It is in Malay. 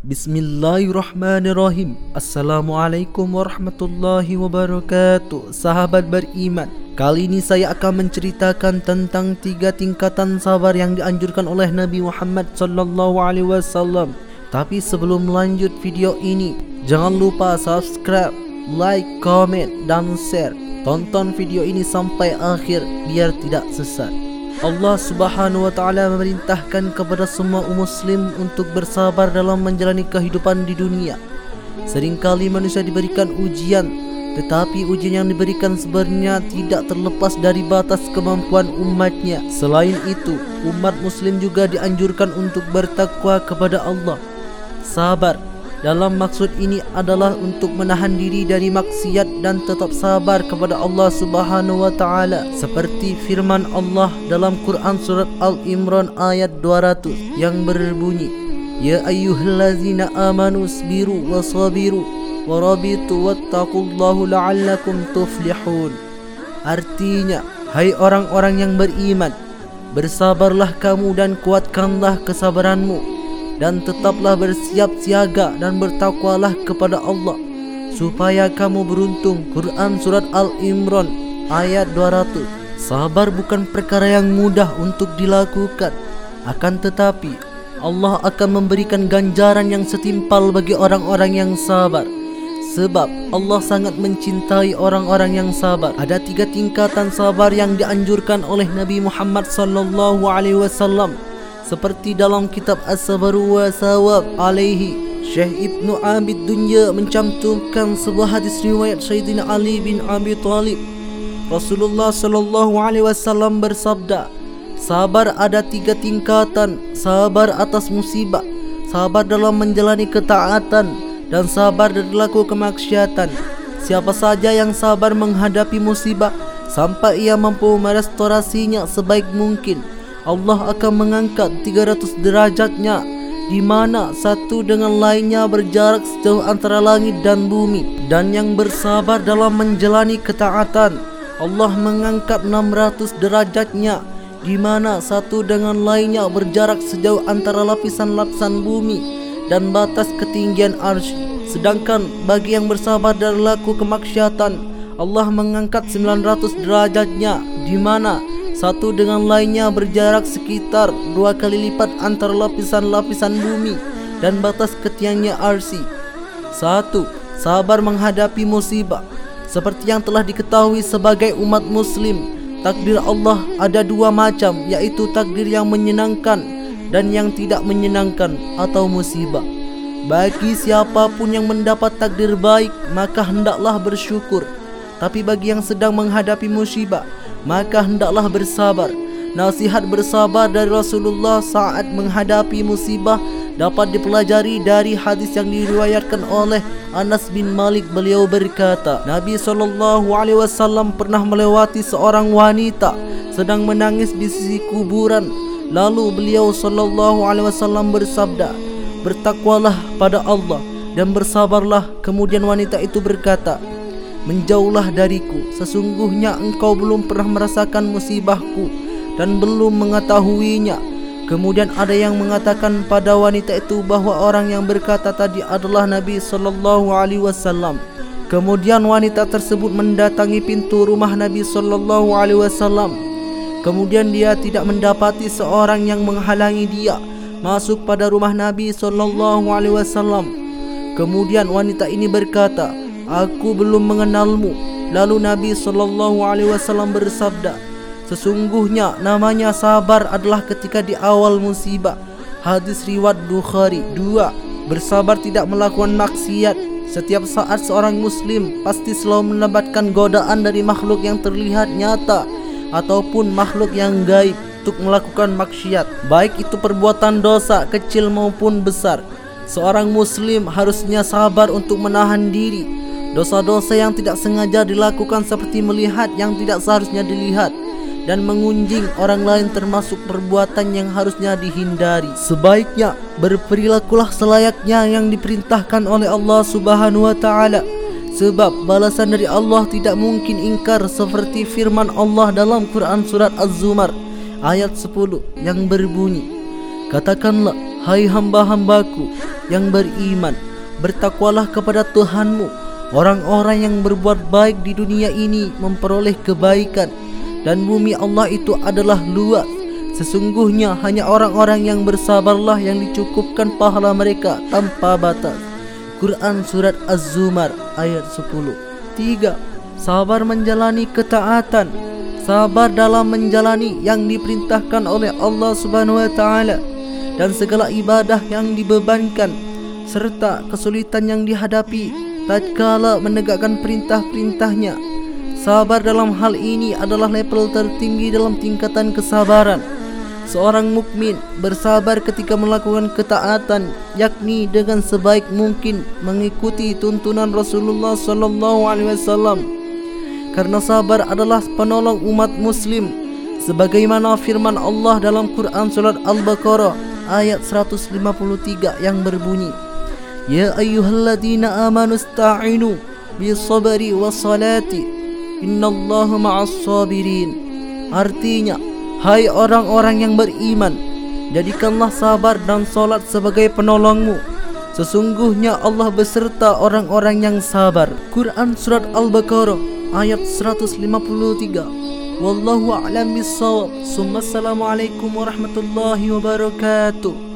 Bismillahirrahmanirrahim Assalamualaikum warahmatullahi wabarakatuh Sahabat beriman Kali ini saya akan menceritakan tentang tiga tingkatan sabar yang dianjurkan oleh Nabi Muhammad sallallahu alaihi wasallam. Tapi sebelum lanjut video ini, jangan lupa subscribe, like, comment dan share. Tonton video ini sampai akhir biar tidak sesat. Allah Subhanahu wa taala memerintahkan kepada semua umat muslim untuk bersabar dalam menjalani kehidupan di dunia. Seringkali manusia diberikan ujian, tetapi ujian yang diberikan sebenarnya tidak terlepas dari batas kemampuan umatnya. Selain itu, umat muslim juga dianjurkan untuk bertakwa kepada Allah. Sabar dalam maksud ini adalah untuk menahan diri dari maksiat dan tetap sabar kepada Allah Subhanahu wa taala. Seperti firman Allah dalam Quran surat Al-Imran ayat 200 yang berbunyi Ya ayyuhallazina amanu sabiru wa sabiru wa rabitu wattaqullahu la'allakum tuflihun. Artinya hai orang-orang yang beriman bersabarlah kamu dan kuatkanlah kesabaranmu dan tetaplah bersiap siaga dan bertakwalah kepada Allah supaya kamu beruntung. Quran surat Al-Imran ayat 200 sabar bukan perkara yang mudah untuk dilakukan. Akan tetapi Allah akan memberikan ganjaran yang setimpal bagi orang-orang yang sabar. Sebab Allah sangat mencintai orang-orang yang sabar. Ada tiga tingkatan sabar yang dianjurkan oleh Nabi Muhammad sallallahu alaihi wasallam seperti dalam kitab As-Sabru wa Sawab alaihi Syekh Ibn Abid Dunya mencantumkan sebuah hadis riwayat Sayyidina Ali bin Abi Talib. Rasulullah sallallahu alaihi wasallam bersabda Sabar ada tiga tingkatan Sabar atas musibah Sabar dalam menjalani ketaatan Dan sabar dari laku kemaksiatan. Siapa saja yang sabar menghadapi musibah Sampai ia mampu merestorasinya sebaik mungkin Allah akan mengangkat 300 derajatnya di mana satu dengan lainnya berjarak sejauh antara langit dan bumi. Dan yang bersabar dalam menjalani ketaatan Allah mengangkat 600 derajatnya di mana satu dengan lainnya berjarak sejauh antara lapisan-lapisan bumi dan batas ketinggian arsy sedangkan bagi yang bersabar dari laku kemaksiatan Allah mengangkat 900 derajatnya di mana satu dengan lainnya berjarak sekitar dua kali lipat antara lapisan-lapisan bumi dan batas ketiangnya arsi. Satu, sabar menghadapi musibah. Seperti yang telah diketahui sebagai umat muslim, takdir Allah ada dua macam, yaitu takdir yang menyenangkan dan yang tidak menyenangkan atau musibah. Bagi siapapun yang mendapat takdir baik, maka hendaklah bersyukur. Tapi bagi yang sedang menghadapi musibah, maka hendaklah bersabar. Nasihat bersabar dari Rasulullah saat menghadapi musibah dapat dipelajari dari hadis yang diriwayatkan oleh Anas bin Malik. Beliau berkata Nabi SAW pernah melewati seorang wanita sedang menangis di sisi kuburan. Lalu beliau SAW bersabda bertakwalah pada Allah dan bersabarlah. Kemudian wanita itu berkata Menjauhlah dariku Sesungguhnya engkau belum pernah merasakan musibahku Dan belum mengetahuinya Kemudian ada yang mengatakan pada wanita itu bahawa orang yang berkata tadi adalah Nabi sallallahu alaihi wasallam. Kemudian wanita tersebut mendatangi pintu rumah Nabi sallallahu alaihi wasallam. Kemudian dia tidak mendapati seorang yang menghalangi dia masuk pada rumah Nabi sallallahu alaihi wasallam. Kemudian wanita ini berkata, aku belum mengenalmu. Lalu Nabi sallallahu alaihi wasallam bersabda, sesungguhnya namanya sabar adalah ketika di awal musibah. Hadis riwayat Bukhari. Dua, bersabar tidak melakukan maksiat. Setiap saat seorang muslim pasti selalu mendapatkan godaan dari makhluk yang terlihat nyata ataupun makhluk yang gaib untuk melakukan maksiat, baik itu perbuatan dosa kecil maupun besar. Seorang muslim harusnya sabar untuk menahan diri Dosa-dosa yang tidak sengaja dilakukan seperti melihat yang tidak seharusnya dilihat dan mengunjing orang lain termasuk perbuatan yang harusnya dihindari. Sebaiknya berperilakulah selayaknya yang diperintahkan oleh Allah Subhanahu wa taala. Sebab balasan dari Allah tidak mungkin ingkar seperti firman Allah dalam Quran surat Az-Zumar ayat 10 yang berbunyi Katakanlah Hai hamba-hambaku yang beriman Bertakwalah kepada Tuhanmu Orang-orang yang berbuat baik di dunia ini memperoleh kebaikan. Dan bumi Allah itu adalah luas. Sesungguhnya hanya orang-orang yang bersabarlah yang dicukupkan pahala mereka tanpa batas. Quran Surat Az-Zumar ayat 10 3. Sabar menjalani ketaatan. Sabar dalam menjalani yang diperintahkan oleh Allah Subhanahu Wa Taala dan segala ibadah yang dibebankan serta kesulitan yang dihadapi tatkala menegakkan perintah-perintahnya. Sabar dalam hal ini adalah level tertinggi dalam tingkatan kesabaran. Seorang mukmin bersabar ketika melakukan ketaatan yakni dengan sebaik mungkin mengikuti tuntunan Rasulullah sallallahu alaihi wasallam. Karena sabar adalah penolong umat muslim sebagaimana firman Allah dalam Quran surat Al-Baqarah ayat 153 yang berbunyi Ya ayyuhalladzina amanu sta'inu bisabari wassalati innallaha ma'as sabirin Artinya hai orang-orang yang beriman jadikanlah sabar dan salat sebagai penolongmu. Sesungguhnya Allah beserta orang-orang yang sabar. Quran Surat Al-Baqarah ayat 153 Wallahu a'lam bissawab. Assalamualaikum warahmatullahi wabarakatuh.